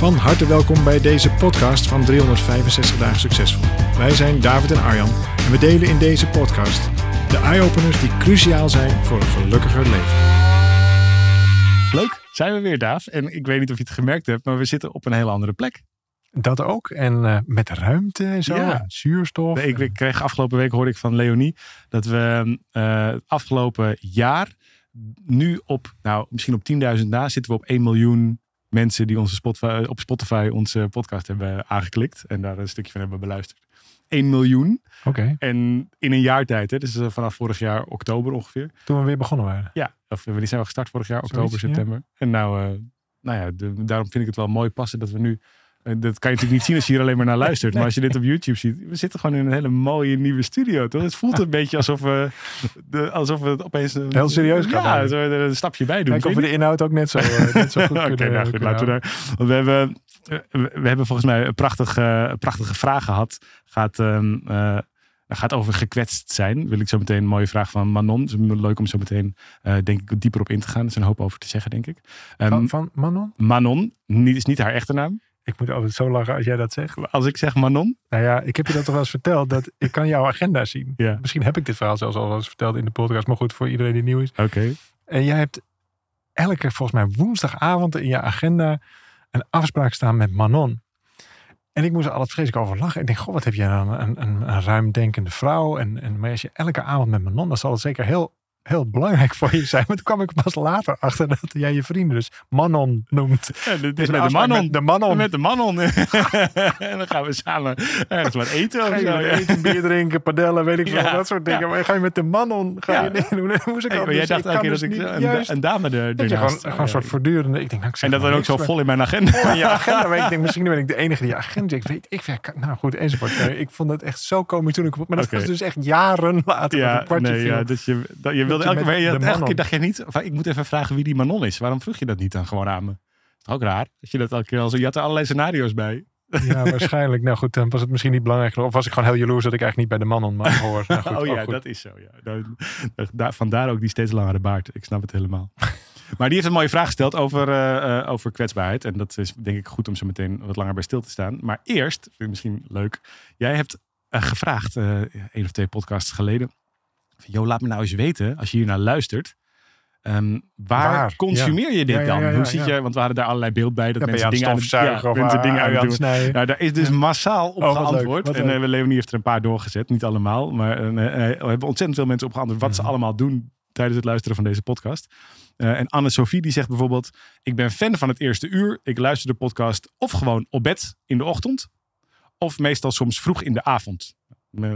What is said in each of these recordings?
Van harte welkom bij deze podcast van 365 dagen succesvol. Wij zijn David en Arjan en we delen in deze podcast de eye-openers die cruciaal zijn voor een gelukkiger leven. Leuk, zijn we weer Daaf. En ik weet niet of je het gemerkt hebt, maar we zitten op een hele andere plek. Dat ook. En uh, met ruimte en zo. Ja. en zuurstof. Ik, ik kreeg afgelopen week hoorde ik van Leonie dat we uh, het afgelopen jaar nu op, nou misschien op 10.000 na zitten we op 1 miljoen mensen die onze Spotify, op Spotify onze podcast hebben aangeklikt en daar een stukje van hebben beluisterd. 1 miljoen. Oké. Okay. En in een jaar tijd, hè, dus vanaf vorig jaar oktober ongeveer. Toen we weer begonnen waren. Ja, of die zijn we gestart vorig jaar, oktober, Zoiets, september. Ja. En nou, uh, nou ja, de, daarom vind ik het wel mooi passen dat we nu dat kan je natuurlijk niet zien als je hier alleen maar naar luistert. Maar als je dit op YouTube ziet, we zitten gewoon in een hele mooie nieuwe studio. Toch? Het voelt een beetje alsof we, de, alsof we het opeens een, heel serieus gaan. Ja, zo er een stapje bij doen. Kijk of we de inhoud ook net zo, uh, net zo goed Oké, kunnen, nou goed, laten we daar. Want we hebben, we hebben volgens mij een prachtige, prachtige vraag gehad. Gaat, um, uh, gaat over gekwetst zijn. Wil ik zo meteen een mooie vraag van Manon. Het is leuk om zo meteen, uh, denk ik, dieper op in te gaan. Er is een hoop over te zeggen, denk ik. Um, van, van Manon? Manon, niet, is niet haar echte naam. Ik moet altijd zo lachen als jij dat zegt. Als ik zeg Manon? Nou ja, ik heb je dat toch wel eens verteld. Dat ik kan jouw agenda zien. Ja. Misschien heb ik dit verhaal zelfs al eens verteld in de podcast. Maar goed, voor iedereen die nieuw is. Oké. Okay. En jij hebt elke, volgens mij woensdagavond in je agenda een afspraak staan met Manon. En ik moest er altijd vreselijk over lachen. Ik denk, goh, wat heb jij dan een, een, een ruimdenkende vrouw. En, en, maar als je elke avond met Manon, dan zal het zeker heel heel belangrijk voor je zijn. Maar toen kwam ik pas later achter dat jij je vrienden dus Manon noemt. Ja, dit is met de Manon. Met de Manon. Met de Manon. en dan gaan we samen ergens wat eten. Ga je zo, ja. eten, bier drinken, padellen, weet ik veel, Ja. dat soort dingen. Maar ga je met de Manon, ga Ja. je nee, doen. Moest ik Hey, al, maar jij dus dacht elke keer dus dat ik een, juist, een dame er, dat je gewoon, gewoon een soort voortdurende, ik denk, nou, ik en dat dan ook zo vol in mijn agenda. in je agenda. Maar ik denk, misschien ben ik de enige die agenda, ik weet, ik weet, nou goed, enzovoort. Ik vond het echt zo komisch toen ik, maar dat was dus echt jaren later, dat Ja, nee, ja, dus je, dat, je wilde elke, met je elke keer dacht je niet, van, ik moet even vragen wie die Manon is. Waarom vroeg je dat niet dan gewoon aan me? is toch ook raar? Dat je dat elke keer al zo, je had er allerlei scenario's bij. Ja, waarschijnlijk. Nou goed, dan was het misschien niet belangrijk genoeg. Of was ik gewoon heel jaloers dat ik eigenlijk niet bij de mannen maar hoor. Nou goed, oh ja, goed. dat is zo. Ja. Daar- vandaar ook die steeds langere baard. Ik snap het helemaal. Maar die heeft een mooie vraag gesteld over, eh, eh, over kwetsbaarheid. En dat is denk ik goed om zo meteen wat langer bij stil te staan. Maar eerst, vind ik misschien leuk. Jij hebt eh, gevraagd, eh één of twee podcasts geleden. Van, Jo, laat me nou eens weten, als je hier naar luistert. ehm, waar, Waar? consumeer je dit Ja, dan? ja, Hoe zit je? Want we hadden daar allerlei beeld bij. Dat mensen dingen aan het, stofzuigen ja, of mensen dingen aan het snijden? Nou, daar is dus massaal op Oh, geantwoord. en leuk. eh, Leonie heeft er een paar doorgezet. Niet allemaal. Maar eh, eh, we hebben ontzettend veel mensen op geantwoord. Wat ze allemaal doen tijdens het luisteren van deze podcast. En Anne-Sophie die zegt bijvoorbeeld... Ik ben fan van het eerste uur. Ik luister de podcast of gewoon op bed in de ochtend. Of meestal soms vroeg in de avond.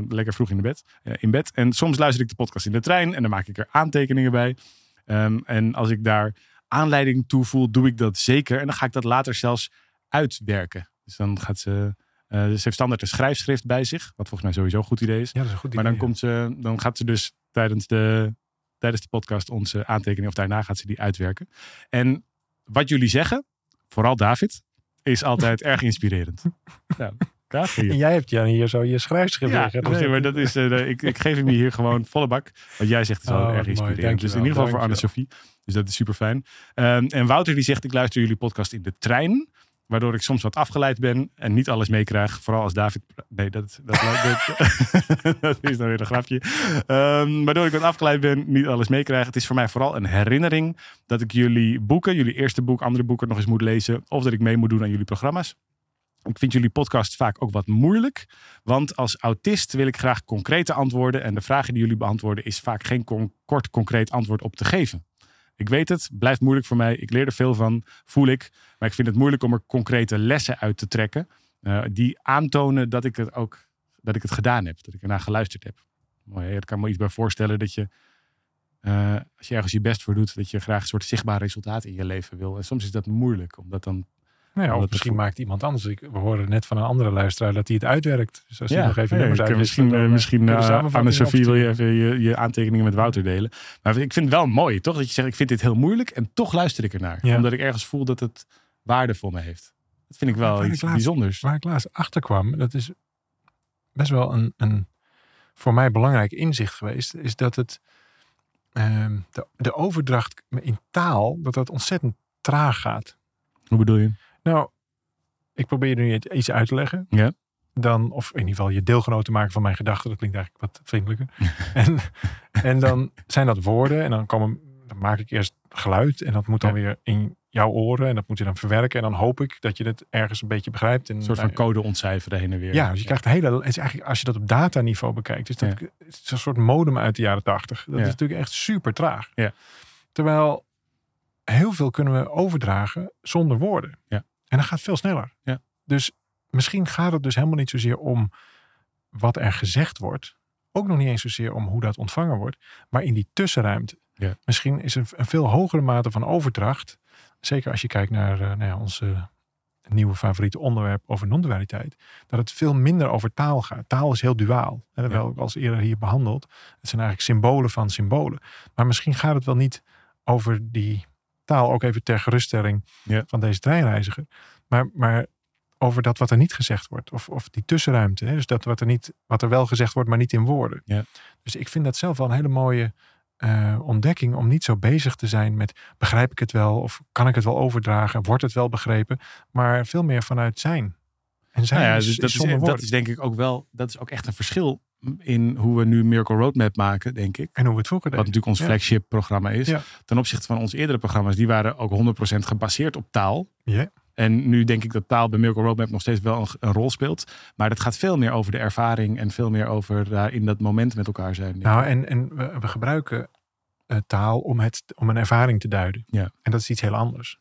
Lekker vroeg in, de bed, eh, in bed. En soms luister ik de podcast in de trein. En dan maak ik er aantekeningen bij. Ehm, en als ik daar aanleiding toe voel, doe ik dat zeker. En dan ga ik dat later zelfs uitwerken. Dus dan gaat ze... eh, ze heeft standaard een schrijfschrift bij zich. Wat volgens mij sowieso een goed idee is. Ja, dat is een goed Maar dan, idee, komt ze, dan gaat ze dus tijdens de, tijdens de podcast onze aantekeningen, of daarna gaat ze die uitwerken. En wat jullie zeggen, vooral David, is altijd erg inspirerend. Ja, En jij hebt Jan hier zo je schrijfschrift Ja, liggen. Nee, maar dat is, eh, ik, ik geef hem hier gewoon volle bak. Wat jij zegt is wel Oh, erg inspirerend. dus in ieder geval voor. Anne-Sophie. Dus dat is super fijn. en Wouter die zegt, ik luister jullie podcast in de trein. Waardoor ik soms wat afgeleid ben en niet alles meekrijg. Vooral als David. Nee, dat, dat, dat, dat is dan weer een grapje. Ehm, waardoor ik wat afgeleid ben, niet alles meekrijg. Het is voor mij vooral een herinnering dat ik jullie boeken, jullie eerste boek, andere boeken nog eens moet lezen. Of dat ik mee moet doen aan jullie programma's. Ik vind jullie podcast vaak ook wat moeilijk. Want als autist wil ik graag concrete antwoorden. En de vragen die jullie beantwoorden is vaak geen kort concreet antwoord op te geven. Ik weet het, blijft moeilijk voor mij. Ik leer er veel van, voel ik. Maar ik vind het moeilijk om er concrete lessen uit te trekken. eh, die aantonen dat ik het ook dat ik het gedaan heb. Dat ik ernaar geluisterd heb. Mooi? Ik kan me iets bij voorstellen dat je eh, als je ergens je best voor doet, dat je graag een soort zichtbaar resultaat in je leven wil. En soms is dat moeilijk, omdat dan Nou ja, of misschien maakt iemand anders. Ik, we horen net van een andere luisteraar dat hij het uitwerkt. Dus als hij nog even ja, nummers misschien, dan, eh, eh, misschien je de eh, Anne-Sophie wil je even je, je aantekeningen met Wouter delen. Maar ik vind het wel mooi, toch? Dat je zegt, ik vind dit heel moeilijk en toch luister ik ernaar. Ja. Omdat ik ergens voel dat het waarde voor me heeft. Dat vind ik wel Waar ik iets laatst- bijzonders. Waar ik laatst achter kwam, dat is best wel een, een voor mij belangrijk inzicht geweest, is dat het ehm, de, de overdracht in taal, dat dat ontzettend traag gaat. Hoe bedoel je? Nou, ik probeer nu iets uit te leggen. Ja. Dan, of in ieder geval je deelgenoot te maken van mijn gedachten. Dat klinkt eigenlijk wat vriendelijker. en, en dan zijn dat woorden. En dan, komen, dan maak ik eerst geluid. En dat moet dan Ja. weer in jouw oren. En dat moet je dan verwerken. En dan hoop ik dat je het ergens een beetje begrijpt. En, Een soort van nou, code ontcijferen heen en weer. ja, dus je krijgt een hele. Het is eigenlijk, als je dat op dataniveau bekijkt, is dat Ja. het is een soort modem uit de jaren tachtig. Dat Ja. is natuurlijk echt super traag. Ja. Terwijl heel veel kunnen we overdragen zonder woorden. Ja. En dat gaat veel sneller. Ja. Dus misschien gaat het dus helemaal niet zozeer om wat er gezegd wordt. Ook nog niet eens zozeer om hoe dat ontvangen wordt. Maar in die tussenruimte. Ja. Misschien is er een veel hogere mate van overdracht. Zeker als je kijkt naar eh, nou ja, onze nieuwe favoriete onderwerp over non-dualiteit. Dat het veel minder over taal gaat. Taal is heel duaal. En dat hebben we ook al eens eerder hier behandeld. Het zijn eigenlijk symbolen van symbolen. Maar misschien gaat het wel niet over die taal. Ook even ter geruststelling Ja. van deze treinreiziger. Maar, maar over dat wat er niet gezegd wordt. Of, of die tussenruimte. Hè? Dus dat wat er, niet, wat er wel gezegd wordt, maar niet in woorden. Ja. Dus ik vind dat zelf wel een hele mooie eh, ontdekking. Om niet zo bezig te zijn met begrijp ik het wel? Of kan ik het wel overdragen? Wordt het wel begrepen? Maar veel meer vanuit zijn. En zijn Nou ja, is, dus dat, is is, zonder dat is denk ik ook wel, dat is ook echt een verschil in hoe we nu Miracle Roadmap maken, denk ik. En hoe we het vroeger Wat deden. natuurlijk ons Ja. flagship programma is. Ja. Ten opzichte van onze eerdere programma's, die waren ook 100% gebaseerd op taal. Ja. En nu denk ik dat taal bij Miracle Roadmap nog steeds wel een, een rol speelt. Maar dat gaat veel meer over de ervaring en veel meer over daar in dat moment met elkaar zijn. Nou, en, en we, we gebruiken eh, taal om, het, om een ervaring te duiden. Ja. En dat is iets heel anders.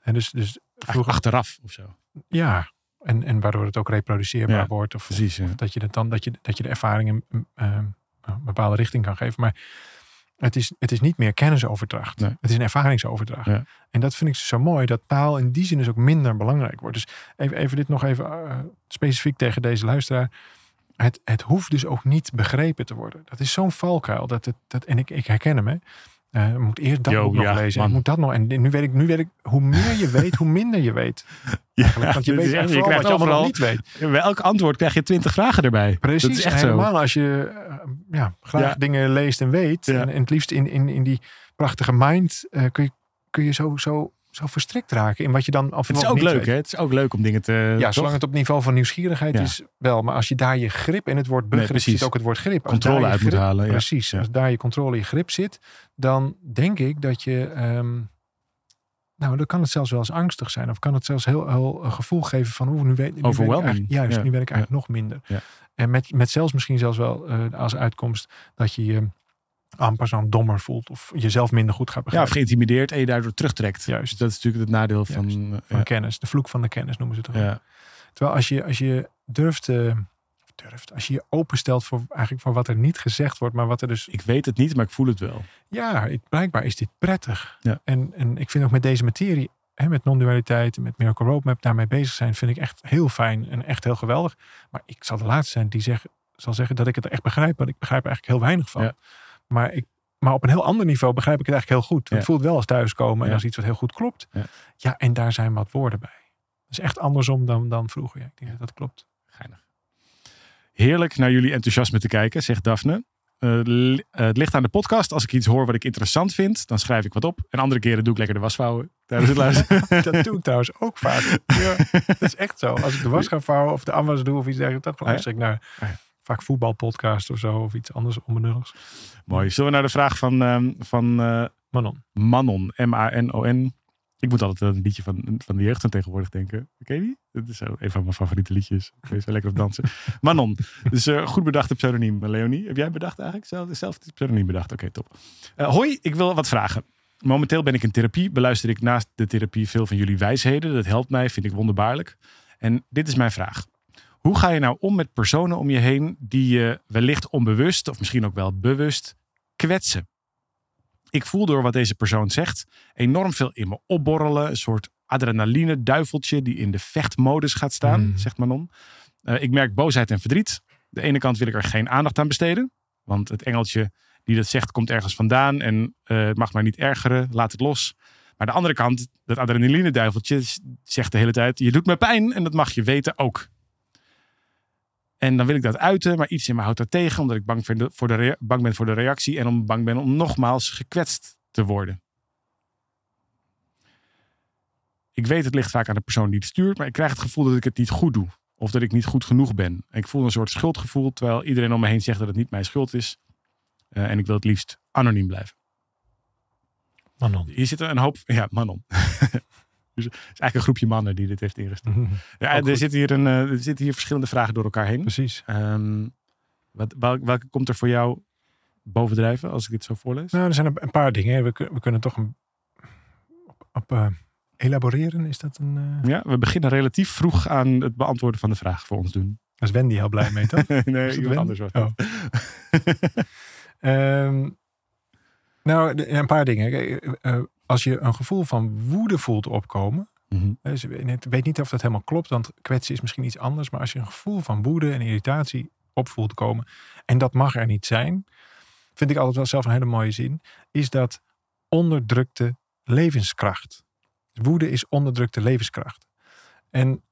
En dus, dus vroeger, achteraf of zo. ja, en, en waardoor het ook reproduceerbaar Ja, wordt. Of, Precies. ja. of dat je het dan dat je, dat je de ervaring een, een, een bepaalde richting kan geven. Maar het is, het is niet meer kennisoverdracht. Nee. Het is een ervaringsoverdracht. Ja. En dat vind ik zo mooi, dat taal in die zin dus ook minder belangrijk wordt. Dus even, even dit nog even eh, specifiek tegen deze luisteraar. Het, het hoeft dus ook niet begrepen te worden. Dat is zo'n valkuil. Dat het, dat, en ik, ik herken hem. Hè. Eh, ik moet eerst dat Yo, boek nog ja, lezen. man. Ik moet dat nog. En nu weet ik, nu weet ik, hoe meer je weet, hoe minder je weet. Ja, Want je dit weet echt- je krijgt wat je allemaal niet weet. bij elk antwoord krijg je twintig vragen erbij. Precies, Dat is echt en zo. helemaal als je eh, ja, graag Ja. dingen leest en weet. En, en het liefst in, in, in die prachtige mind eh, kun je, kun je zo, zo, zo verstrikt raken in wat je dan en Het is ook leuk, weet. hè? Het is ook leuk om dingen te. Ja, zolang het op niveau van nieuwsgierigheid is, wel. Maar als je daar je grip in het woord Nee, begrip precies. zit ook het woord grip. Controle uit moet halen. Precies. Als daar je controle, je grip zit, dan denk ik dat je. ehm, nou, dan kan het zelfs wel eens angstig zijn. Of kan het zelfs heel, heel een gevoel geven van, oeh, nu weet, nu weet ik juist, Ja. nu weet ik eigenlijk nog minder. Ja. En met, met zelfs misschien zelfs wel eh, als uitkomst dat je je amper zo'n dommer voelt. Of jezelf minder goed gaat Ja, of begrijpen. geïntimideerd en je daardoor terugtrekt. Juist. Dat is natuurlijk het nadeel van. Eh, van ja. kennis. De vloek van de kennis noemen ze het toch. Ja. Terwijl als je, als je durft, eh, durft, als je je openstelt voor eigenlijk voor wat er niet gezegd wordt, maar wat er dus, Ik weet het niet, maar ik voel het wel. ja, blijkbaar is dit prettig. Ja. En, en ik vind ook met deze materie, hè, met non-dualiteit met Miracle Roadmap daarmee bezig zijn, vind ik echt heel fijn en echt heel geweldig. Maar ik zal de laatste zijn die zeg, zal zeggen dat ik het echt begrijp, want ik begrijp er eigenlijk heel weinig van. Ja. Maar ik maar op een heel ander niveau begrijp ik het eigenlijk heel goed. Ja. Het voelt wel als thuiskomen en Ja. als iets wat heel goed klopt. Ja. ja, en daar zijn wat woorden bij. Dat is echt andersom dan, dan vroeger. Ja, ik denk dat dat klopt. Geinig. Heerlijk naar jullie enthousiasme te kijken, zegt Daphne. Eh, eh, het ligt aan de podcast. Als ik iets hoor wat ik interessant vind, dan schrijf ik wat op. En andere keren doe ik lekker de wasvouwen tijdens het luisteren. Dat doe ik trouwens ook vaak. Ja, dat is echt zo. Als ik de was ga vouwen of de afwas doe of iets dergelijks, dan ja? luister ik naar Ah vaak voetbalpodcast of zo of iets anders onbenulligs. Mooi. Zullen we naar de vraag van, ehm, van eh, Manon. Manon, M-A-N-O-N. Ik moet altijd aan een liedje van, van de jeugd van tegenwoordig denken. Ken je die? Dat is zo een van mijn favoriete liedjes. Ik weet zo lekker op dansen. Manon. Dus eh, goed bedachte pseudoniem. Leonie, heb jij bedacht eigenlijk? Zelf, zelf het pseudoniem bedacht. Oké, top. Eh, hoi, ik wil wat vragen. Momenteel ben ik in therapie. Beluister ik naast de therapie veel van jullie wijsheden. Dat helpt mij, vind ik wonderbaarlijk. En dit is mijn vraag. Hoe ga je nou om met personen om je heen die je wellicht onbewust of misschien ook wel bewust kwetsen? Ik voel door wat deze persoon zegt enorm veel in me opborrelen. Een soort adrenaline duiveltje die in de vechtmodus gaat staan, Mm. zegt Manon. Eh, ik merk boosheid en verdriet. De ene kant wil ik er geen aandacht aan besteden. Want het engeltje die dat zegt komt ergens vandaan. En het mag mij niet ergeren. Laat het los. Maar de andere kant, dat adrenaline duiveltje zegt de hele tijd. Je doet me pijn en dat mag je weten ook. En dan wil ik dat uiten, maar iets in me houdt dat tegen. Omdat ik bang, vind voor de bang ben voor de reactie. En om bang ben om nogmaals gekwetst te worden. Ik weet het ligt vaak aan de persoon die het stuurt. Maar ik krijg het gevoel dat ik het niet goed doe. Of dat ik niet goed genoeg ben. Ik voel een soort schuldgevoel. Terwijl iedereen om me heen zegt dat het niet mijn schuld is. Eh, en ik wil het liefst anoniem blijven. Manon. Hier zitten een hoop. Ja, Manon. dus het is eigenlijk een groepje mannen die dit heeft ingestuurd. Ja, Ook er zitten, hier een, eh, er zitten hier verschillende vragen door elkaar heen. Precies. Ehm, wat, welke, welke komt er voor jou bovendrijven als ik dit zo voorlees? Nou, er zijn een- paar dingen. We, kun- we kunnen toch een, op, op eh, elaboreren. Is dat een... eh, Ja, we beginnen relatief vroeg aan het beantwoorden van de vraag voor ons doen. Daar is Wendy heel blij mee, toch? nee, iemand anders was Oh. Ehm, nou, een paar dingen. Als je een gevoel van woede voelt opkomen. Hè, ze weet niet- weet niet of dat helemaal klopt, want kwetsen is misschien iets anders. Maar als je een gevoel van woede en irritatie op voelt komen. En dat mag er niet zijn. Vind ik altijd wel zelf een hele mooie zin. Is dat onderdrukte levenskracht. Woede is onderdrukte levenskracht. En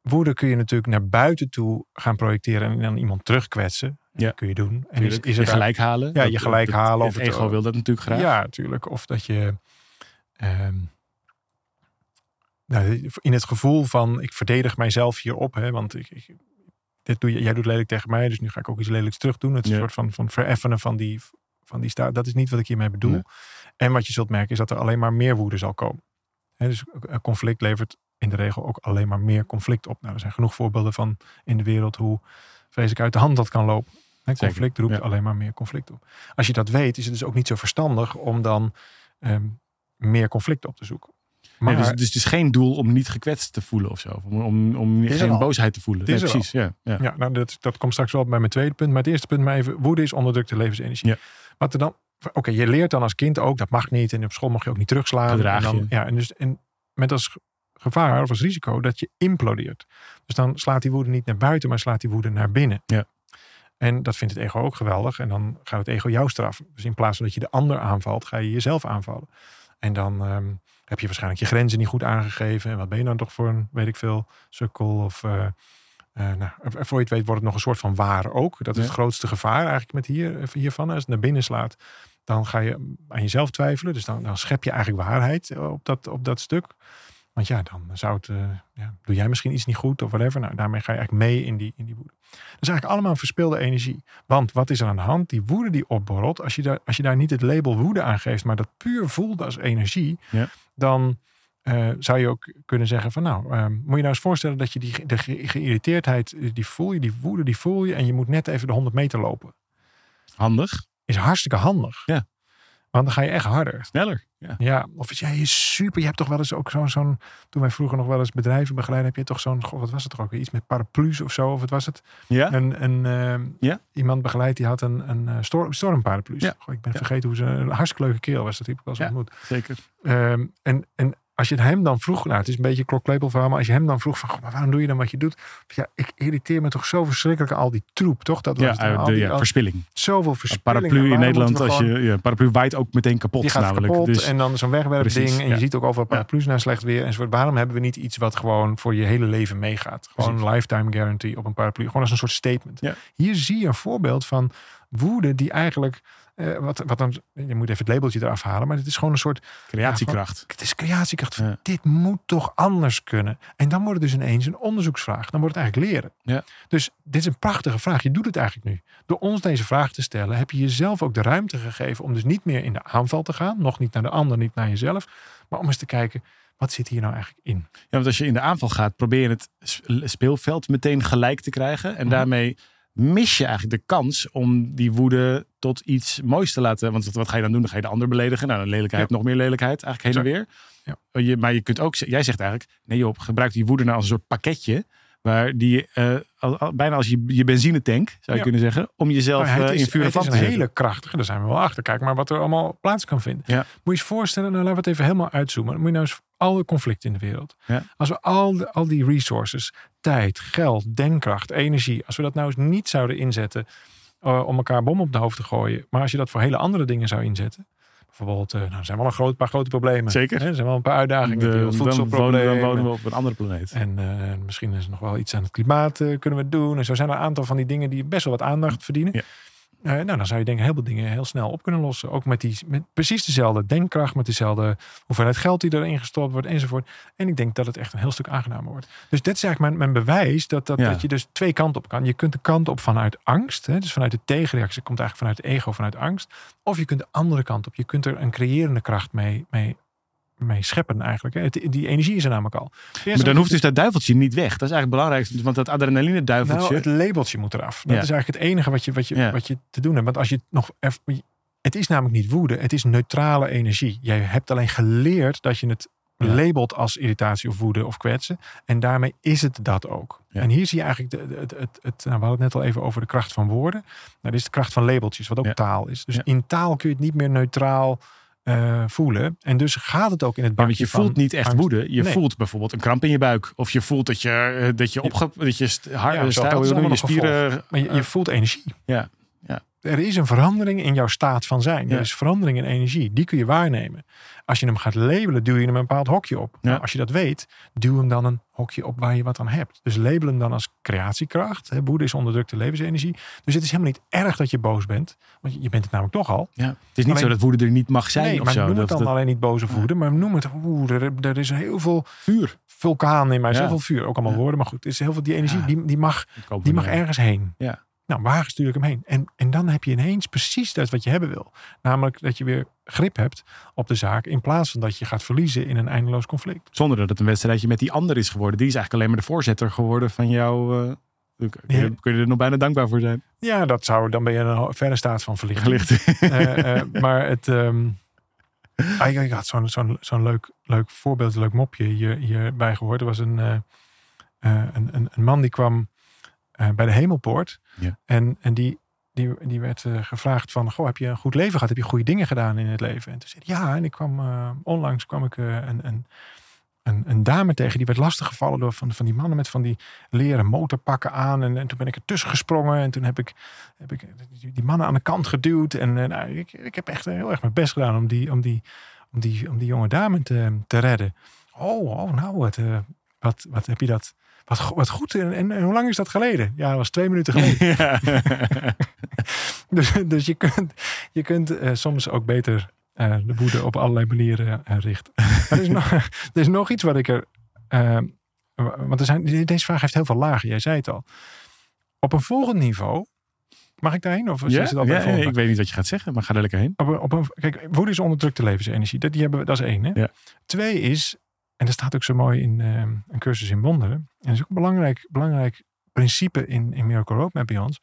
woede kun je natuurlijk naar buiten toe gaan projecteren en dan iemand terugkwetsen. Ja. Dat kun je doen. En is, is je er gelijk halen. Ja, je gelijk halen Het, of het het- ego wil dat natuurlijk graag. Ja, natuurlijk. Of dat je ehm, nou, in het gevoel van ik verdedig mijzelf hierop, hè, want ik, ik- dit doe jij doet lelijk tegen mij, dus nu ga ik ook iets lelijks terug doen. Het is Ja. een soort van, van vereffenen van die, van die staat. Dat is niet wat ik hiermee bedoel. Nee. En wat je zult merken is dat er alleen maar meer woede zal komen. Hè, dus een conflict levert in de regel ook alleen maar meer conflict op. Nou, er zijn genoeg voorbeelden van in de wereld hoe vreselijk uit de hand dat kan lopen. Hè, Zeker, conflict roept ja. alleen maar meer conflict op. Als je dat weet, is het dus ook niet zo verstandig om dan ehm, meer conflict op te zoeken. Maar Nee, dus, dus het is geen doel om niet gekwetst te voelen of zo. Om, om, om geen al. boosheid te voelen. Precies, ja. ja. ja, nou, dat, dat komt straks wel bij mijn tweede punt. Maar het eerste punt, maar even, woede is onderdrukte levensenergie. Ja. Wat er dan, oké, je leert dan als kind ook, dat mag niet. En op school mag je ook niet terugslaan. En dan. Ja, en, dus, en met als ge- gevaar of als risico dat je implodeert. Dus dan slaat die woede niet naar buiten, maar slaat die woede naar binnen. Ja. En dat vindt het ego ook geweldig. En dan gaat het ego jou straffen. Dus in plaats van dat je de ander aanvalt, ga je jezelf aanvallen. En dan ehm, heb je waarschijnlijk je grenzen niet goed aangegeven. En wat ben je dan toch voor een, weet ik veel, sukkel of... eh, eh, nou, voor je het weet wordt het nog een soort van waar ook. Dat is Ja. het grootste gevaar eigenlijk met hier, eh, hiervan. Als het naar binnen slaat, dan ga je aan jezelf twijfelen. Dus dan, dan schep je eigenlijk waarheid eh, op dat, op dat stuk. Want ja, dan zou het, eh, ja, doe jij misschien iets niet goed of whatever. Nou, daarmee ga je eigenlijk mee in die, in die woede. Dat is eigenlijk allemaal verspilde energie. Want wat is er aan de hand? Die woede die opborrelt, als je daar, als je daar niet het label woede aan geeft, maar dat puur voelt als energie, Ja. dan eh, zou je ook kunnen zeggen van nou, ehm, moet je nou eens voorstellen dat je die de ge- geïrriteerdheid, eh, die voel je, die woede, die voel je en je moet net even de 100 meter lopen. Handig, Is hartstikke handig. Ja. Want dan ga je echt harder. sneller. Ja. Ja, of is jij is super. Je hebt toch wel eens ook zo'n, zo'n toen wij vroeger nog wel eens bedrijven begeleiden, heb je toch zo'n, goh, wat was het toch ook? Iets met paraplu's of zo? Of wat was het? Ja? Een, een, Ja. iemand begeleid die had een, een eh, storm, stormparaplu's. Ja. Goh, ik ben vergeten hoe ze, een hartstikke leuke kerel was. Dat heb ik wel eens ontmoet. Zeker. Ehm, en, en als je het hem dan vroeg, nou het is een beetje een klokklepel verhaal, maar als je hem dan vroeg van, goh, maar waarom doe je dan wat je doet? Ja, ik irriteer me toch zo verschrikkelijk aan al die troep, toch? Dat was Ja, het, eh, al de, die- ja, al- verspilling. zoveel Een verspilling. paraplu En in Nederland, als gewoon- je, ja, paraplu waait ook meteen kapot die gaat namelijk. kapot dus, en dan zo'n wegwerpding. En ja. je ziet ook overal paraplu's naar slecht weer enzovoort. Waarom hebben we niet iets wat gewoon voor je hele leven meegaat? Gewoon Precies. een lifetime guarantee op een paraplu. Gewoon als een soort statement. Ja. Hier zie je een voorbeeld van woede die eigenlijk... eh, wat, wat dan, je moet even het labeltje eraf halen. Maar het is gewoon een soort... creatiekracht. Het is creatiekracht. Ja. Dit moet toch anders kunnen? En dan wordt het dus ineens een onderzoeksvraag. Dan wordt het eigenlijk leren. Ja. Dus dit is een prachtige vraag. Je doet het eigenlijk nu. Door ons deze vraag te stellen, heb je jezelf ook de ruimte gegeven om dus niet meer in de aanval te gaan. Nog niet naar de ander, niet naar jezelf. Maar om eens te kijken, wat zit hier nou eigenlijk in? Ja, want als je in de aanval gaat, probeer je het sp- speelveld meteen gelijk te krijgen. En Mhm. daarmee mis je eigenlijk de kans om die woede tot iets moois te laten. Want wat, ga je dan doen? Dan ga je de ander beledigen. Nou, dan lelijkheid, nog meer lelijkheid. Eigenlijk heen en weer. Ja. Je, maar je kunt ook, jij zegt eigenlijk, nee joh, gebruik die woede nou als een soort pakketje. Waar die, eh, al- al- bijna als je, je benzinetank, zou je Ja. kunnen zeggen, om jezelf Nou, het eh, is, in vuur en het vlam is te een zetten. hele krachtige, daar zijn we wel achter. Kijk maar wat er allemaal plaats kan vinden. Ja. Moet je eens voorstellen, nou laten we het even helemaal uitzoomen. Dan moet je nou eens alle conflicten in de wereld. Ja. Als we al, de- al die resources, tijd, geld, denkkracht, energie, als we dat nou eens niet zouden inzetten eh, om elkaar bom op de hoofd te gooien. Maar als je dat voor hele andere dingen zou inzetten. Bijvoorbeeld, eh, nou, er zijn wel een groot, paar grote problemen. Zeker. Hè, Er zijn wel een paar uitdagingen. De- Het dan, wonen, voedselprobleem. dan wonen we op een andere planeet. En eh, misschien is er nog wel iets aan het klimaat eh, kunnen we doen. En zo zijn er een aantal van die dingen die best wel wat aandacht verdienen. Ja. Eh, nou, dan zou je denk ik heel veel dingen heel snel op kunnen lossen. Ook met, die, met precies dezelfde denkkracht, met dezelfde hoeveelheid geld die erin gestopt wordt enzovoort. En ik denk dat het echt een heel stuk aangenamer wordt. Dus dit is eigenlijk mijn, mijn bewijs dat, dat, Ja. dat je dus twee kanten op kan. Je kunt de kant op vanuit angst, hè, dus vanuit de tegenreactie, komt eigenlijk vanuit het ego, vanuit angst. Of je kunt de andere kant op. Je kunt er een creërende kracht mee, mee, mee scheppen eigenlijk. Hè. Het- die energie is er namelijk al. Maar dan hoeft dus dat duiveltje niet weg. Dat is eigenlijk het belangrijkste. Want dat adrenaline duiveltje. Nou, het labeltje moet eraf. Dat Ja. is eigenlijk het enige wat je, wat, je, Ja. wat je te doen hebt. Want als je het nog even. Het is namelijk niet woede, het is neutrale energie. Jij hebt alleen geleerd dat je het Ja. labelt als irritatie of woede of kwetsen. En daarmee is het dat ook. Ja. En hier zie je eigenlijk, de, het, het, het, nou, we hadden het net al even over de kracht van woorden. Nou, dit is de kracht van labeltjes, wat ook Ja. taal is. Dus in taal kun je het niet meer neutraal eh, voelen. En dus gaat het ook in het Ja, want bakje je voelt van niet echt angst. woede. Je Nee. voelt bijvoorbeeld een kramp in je buik. Of je voelt dat je, eh, dat je, opge, dat je Ja, dat je, spieren. Maar je, je voelt energie. Ja, ja. Er is een verandering in jouw staat van zijn. Ja. Er is verandering in energie. Die kun je waarnemen. Als je hem gaat labelen, duw je hem een bepaald hokje op. Ja. Nou, als je dat weet, duw hem dan een hokje op waar je wat aan hebt. Dus label hem dan als creatiekracht. Hè, Woede is onderdrukte levensenergie. Dus het is helemaal niet erg dat je boos bent. Want je- bent het namelijk toch al. ja. Het is niet Alleen- zo dat woede er niet mag zijn nee, of maar zo. noem het dan dat- alleen niet boze woede. Maar noem het, oeh, er, er is heel veel vuur. vulkaan in mij. Zoveel vuur. Ook allemaal woorden. Maar goed, er is heel veel die energie. Die, die mag die mag ergens heen. Ja. Nou, waar stuur ik hem heen? En, en dan heb je ineens precies dat wat je hebben wil. Namelijk dat je weer grip hebt op de zaak. In plaats van dat je gaat verliezen in een eindeloos conflict. Zonder dat het een wedstrijdje met die ander is geworden. Die is eigenlijk alleen maar de voorzitter geworden van jou. eh, kun, je, Ja. kun je er nog bijna dankbaar voor zijn? Ja, dat zou, dan ben je in een verre staat van verlichting. Eh, eh, maar het... ehm ah, ik, ik had zo'n zo'n zo'n leuk, leuk voorbeeld, een leuk mopje hier, hierbij gehoord. Er was een, een, een, een man die kwam bij de hemelpoort. Ja. En, en die, die, die werd eh, gevraagd van, goh, heb je een goed leven gehad? Heb je goede dingen gedaan in het leven? En toen zei hij, ja, en ik kwam, eh, onlangs kwam ik eh, een, een, een, een dame tegen, die werd lastiggevallen door van, van die mannen met van die leren motorpakken aan. En, en toen ben ik er tussen gesprongen en toen heb ik, heb ik die, mannen aan de kant geduwd. En nou, ik, ik heb echt heel erg mijn best gedaan om die, om die, om die, om die jonge dame te, te redden. Oh, oh nou, wat, wat, wat heb je dat... Wat, wat goed. En, en, en hoe lang is dat geleden? Ja, dat was twee minuten geleden. ja. Dus, dus je kunt, je kunt eh, soms ook beter eh, de woede op allerlei manieren eh, richten. Er, is nog, er is nog iets wat ik er. eh, want er zijn, deze vraag heeft heel veel lagen, jij zei het al. Op een volgend niveau. Mag ik daarheen? Of is Ja? het al bij Ja, ik weet niet wat je gaat zeggen, maar ga er lekker heen. Op een, op een, kijk, woede is onderdrukte levensenergie. Dat, die hebben we, dat is één. Hè? Ja. Twee is, en dat staat ook zo mooi in eh, een cursus in wonderen. En dat is ook een belangrijk, belangrijk principe in, in Miracle Roadmap bij ons.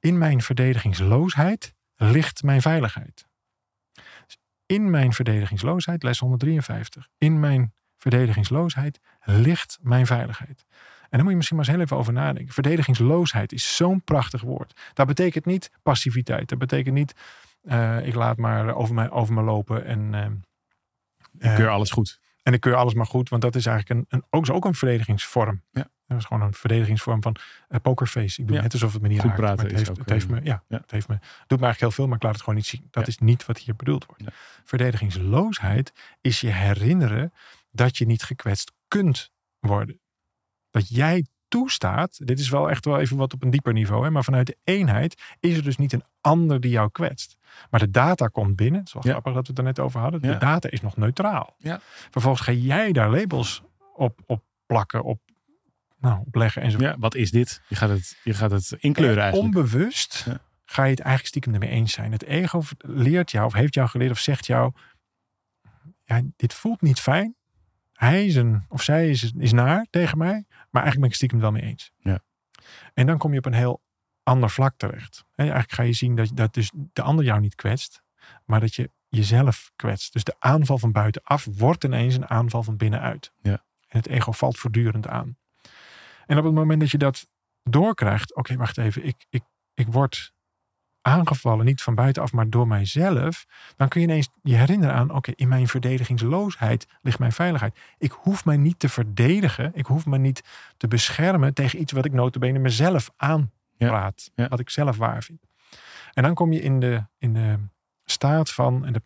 In mijn verdedigingsloosheid ligt mijn veiligheid. Dus in mijn verdedigingsloosheid, les 153. In mijn verdedigingsloosheid ligt mijn veiligheid. En daar moet je misschien maar eens heel even over nadenken. Verdedigingsloosheid is zo'n prachtig woord. Dat betekent niet passiviteit. Dat betekent niet, eh, ik laat maar over me, over me lopen en, eh, eh, Keur alles goed. En ik keur alles maar goed. Want dat is eigenlijk een, een, ook, ook een verdedigingsvorm. Ja. Dat is gewoon een verdedigingsvorm van eh, pokerface. Ik doe Ja. net alsof het me niet Goed raakt. praten het is heeft, ook, het heeft eh, me, ja, ja. Het heeft me, doet me eigenlijk heel veel, maar ik laat het gewoon niet zien. Dat is niet wat hier bedoeld wordt. Verdedigingsloosheid is je herinneren dat je niet gekwetst kunt worden. Dat jij toestaat, dit is wel echt wel even wat op een dieper niveau, hè, maar vanuit de eenheid is er dus niet een ander die jou kwetst. Maar de data komt binnen, het is wel Ja. grappig dat we het er net over hadden. Ja. De data is nog neutraal. Ja. Vervolgens ga jij daar labels op, op plakken, op, nou, leggen enzovoort. Ja, wat is dit? Je gaat het, je gaat het inkleuren En eigenlijk. Onbewust ga je het eigenlijk stiekem ermee eens zijn. Het ego leert jou of heeft jou geleerd of zegt jou, ja, dit voelt niet fijn. Hij is een, of zij is, is naar tegen mij, maar eigenlijk ben ik het stiekem wel mee eens. Ja. En dan kom je op een heel ander vlak terecht. En eigenlijk ga je zien dat, dat dus de ander jou niet kwetst, maar dat je jezelf kwetst. Dus de aanval van buitenaf wordt ineens een aanval van binnenuit. Ja. En het ego valt voortdurend aan. En op het moment dat je dat doorkrijgt, oké, wacht even, ik, ik, ik word aangevallen, niet van buitenaf, maar door mijzelf, dan kun je ineens je herinneren aan, oké, in mijn verdedigingsloosheid ligt mijn veiligheid. Ik hoef mij niet te verdedigen, ik hoef me niet te beschermen tegen iets wat ik notabene mezelf aanpraat, Ja, ja. wat ik zelf waar vind. En dan kom je in de, in de staat van, en dat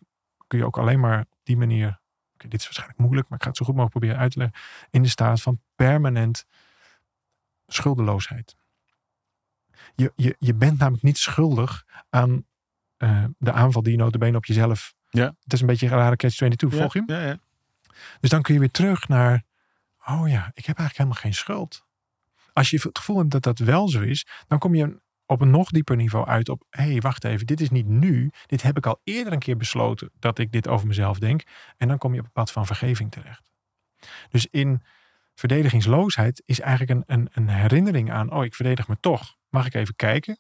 kun je ook alleen maar op die manier, oké, dit is waarschijnlijk moeilijk, maar ik ga het zo goed mogelijk proberen uit te leggen, in de staat van permanent schuldeloosheid. Je, je, je bent namelijk niet schuldig aan eh, de aanval die je notabene op jezelf... Ja. Het is een beetje een rare catch-22, volg je hem? Ja, ja. Dus dan kun je weer terug naar... Oh ja, ik heb eigenlijk helemaal geen schuld. Als je het gevoel hebt dat dat wel zo is... dan kom je op een nog dieper niveau uit op... hé, hey, wacht even, dit is niet nu. Dit heb ik al eerder een keer besloten... dat ik dit over mezelf denk. En dan kom je op het pad van vergeving terecht. Dus in verdedigingsloosheid is eigenlijk een, een, een herinnering aan... oh, ik verdedig me toch. Mag ik even kijken?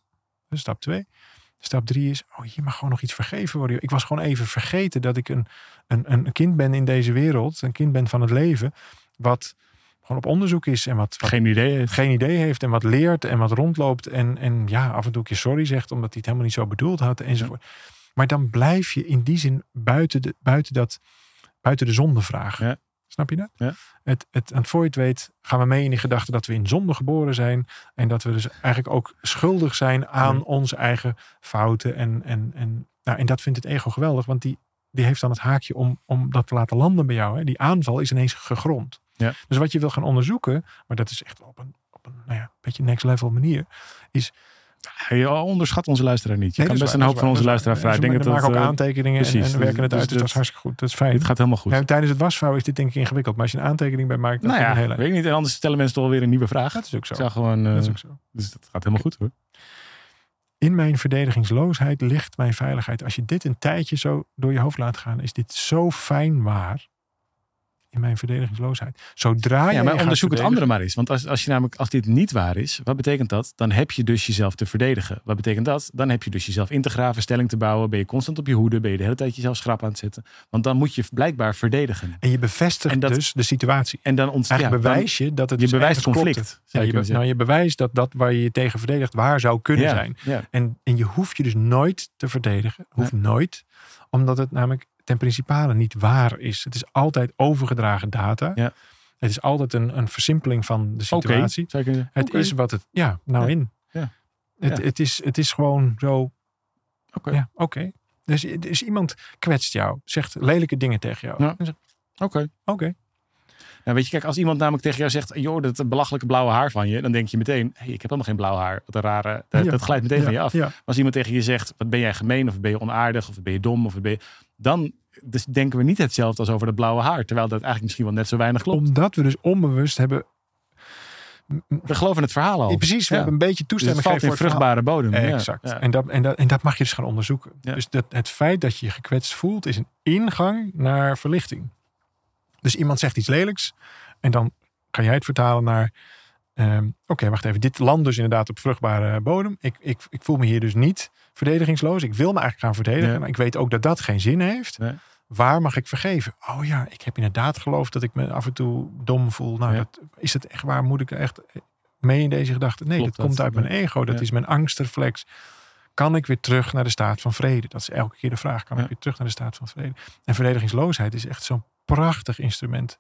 Dat is stap twee. Stap drie is, oh, hier mag gewoon nog iets vergeven worden. Ik was gewoon even vergeten dat ik een, een, een kind ben in deze wereld. Een kind ben van het leven. Wat gewoon op onderzoek is en wat, wat Geen idee. heeft. geen idee heeft en wat leert en wat rondloopt. En, en ja, af en toe een keer sorry zegt omdat hij het helemaal niet zo bedoeld had enzovoort. Maar dan blijf je in die zin buiten de, buiten dat, buiten de zondevraag. Ja. Snap je dat? Ja. Het, het, en voor je het weet gaan we mee in die gedachte dat we in zonde geboren zijn. En dat we dus eigenlijk ook schuldig zijn aan onze eigen fouten. En, en, en, nou, en dat vindt het ego geweldig, want die, die heeft dan het haakje om, om dat te laten landen bij jou. Hè. Die aanval is ineens gegrond. Ja. Dus wat je wil gaan onderzoeken, maar dat is echt op een, op een nou ja, beetje next level manier. Je onderschat onze luisteraar niet. Je Nee, kan best een hoop van onze luisteraar vragen. Ik denk En dat maken ook eh, aantekeningen en, precies. en werken het Dus- uit. Dus, dus dat is hartstikke goed. Dat is fijn. dit gaat helemaal goed. Ja, tijdens het wasvouwen is dit denk ik ingewikkeld. Maar als je een aantekening bij maakt, dan nou ja, het een hele... weet ik niet. En anders stellen mensen toch alweer een nieuwe vraag. Dat is ook zo. Ik gewoon, eh, Dat is ook zo. dus dat gaat helemaal goed hoor. In mijn verdedigingsloosheid ligt mijn veiligheid. Als je dit een tijdje zo door je hoofd laat gaan, is dit zo fijn waar. In mijn verdedigingsloosheid. Zodra je. Ja, maar onderzoek het andere maar eens. Want als, als je namelijk, als dit niet waar is, wat betekent dat? Dan heb je dus jezelf te verdedigen. Wat betekent dat? Dan heb je dus jezelf in te graven, stelling te bouwen. Ben je constant op je hoede, ben je de hele tijd jezelf schrap aan het zetten. Want dan moet je blijkbaar verdedigen. En je bevestigt En dat- dus de situatie. En dan ontstaat bewijs je dat het je dus bewijst conflict. Ja, je nou, je bewijst dat dat waar je je tegen verdedigt waar zou kunnen Ja, zijn. En, en je hoeft je dus nooit te verdedigen. Hoeft nooit. Omdat het namelijk ten principale niet waar is. Het is altijd overgedragen data. Ja. Het is altijd een, een versimpeling van de situatie. Het is wat het... Ja, nou Ja. in. Ja. Het, het, is, het is gewoon zo... Oké. Ja, oké. Dus, dus iemand kwetst jou. Zegt lelijke dingen tegen jou. Oké. Oké. Nou, weet je, kijk, als iemand namelijk tegen jou zegt, joh, dat belachelijke blauwe haar van je, dan denk je meteen, hey, ik heb helemaal geen blauw haar. Wat een rare, dat, Ja. dat glijdt meteen Ja, van je af. ja. Maar als iemand tegen je zegt, wat ben jij gemeen, of ben je onaardig, of ben je dom, of ben je... Dan dus denken we niet hetzelfde als over dat blauwe haar. Terwijl dat eigenlijk misschien wel net zo weinig klopt. Omdat we dus onbewust hebben... We geloven het verhaal al. Precies, we Ja. hebben een beetje Dus toestemming in gegeven voor het verhaal. vruchtbare bodem. Ja. Exact. Ja. En, dat, en, dat, en dat mag je dus gaan onderzoeken. Dus dat, het feit dat je je gekwetst voelt is een ingang naar verlichting. Dus iemand zegt iets lelijks en dan kan jij het vertalen naar... ehm, Oké, wacht even. Dit land dus inderdaad op vruchtbare bodem. Ik, ik, ik voel me hier dus niet verdedigingsloos. Ik wil me eigenlijk gaan verdedigen. Ja. Maar ik weet ook dat dat geen zin heeft. Nee. Waar mag ik vergeven? Oh ja, ik heb inderdaad geloofd dat ik me af en toe dom voel. Nou, Ja. dat, is het echt waar? Moet ik echt mee in deze gedachte? Nee, Klopt dat, komt uit mijn ego. Dat Ja. is mijn angstreflex. Kan ik weer terug naar de staat van vrede? Dat is elke keer de vraag. Kan ik weer terug naar de staat van vrede? En verdedigingsloosheid is echt zo'n prachtig instrument.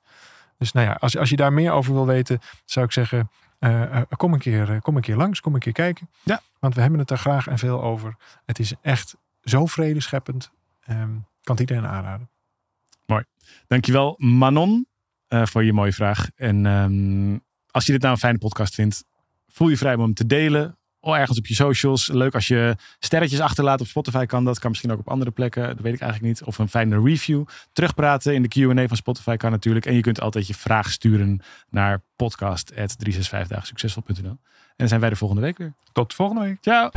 Dus nou ja, als, als je daar meer over wil weten, zou ik zeggen, eh, eh, kom, een keer, eh, kom een keer langs, kom een keer kijken. Ja. Want we hebben het daar graag en veel over. Het is echt zo vredescheppend. Ehm kan het iedereen aanraden. Dankjewel Manon voor je mooie vraag. En ehm, als je dit nou een fijne podcast vindt, voel je vrij om hem te delen. Ergens op je socials. Leuk als je sterretjes achterlaat op Spotify kan dat. Kan misschien ook op andere plekken. Dat weet ik eigenlijk niet. Of een fijne review. Terugpraten in de Q&A van Spotify kan natuurlijk. En je kunt altijd je vraag sturen naar podcast.365dagensuccesvol.nl En dan zijn wij de volgende week weer. Tot volgende week. Ciao!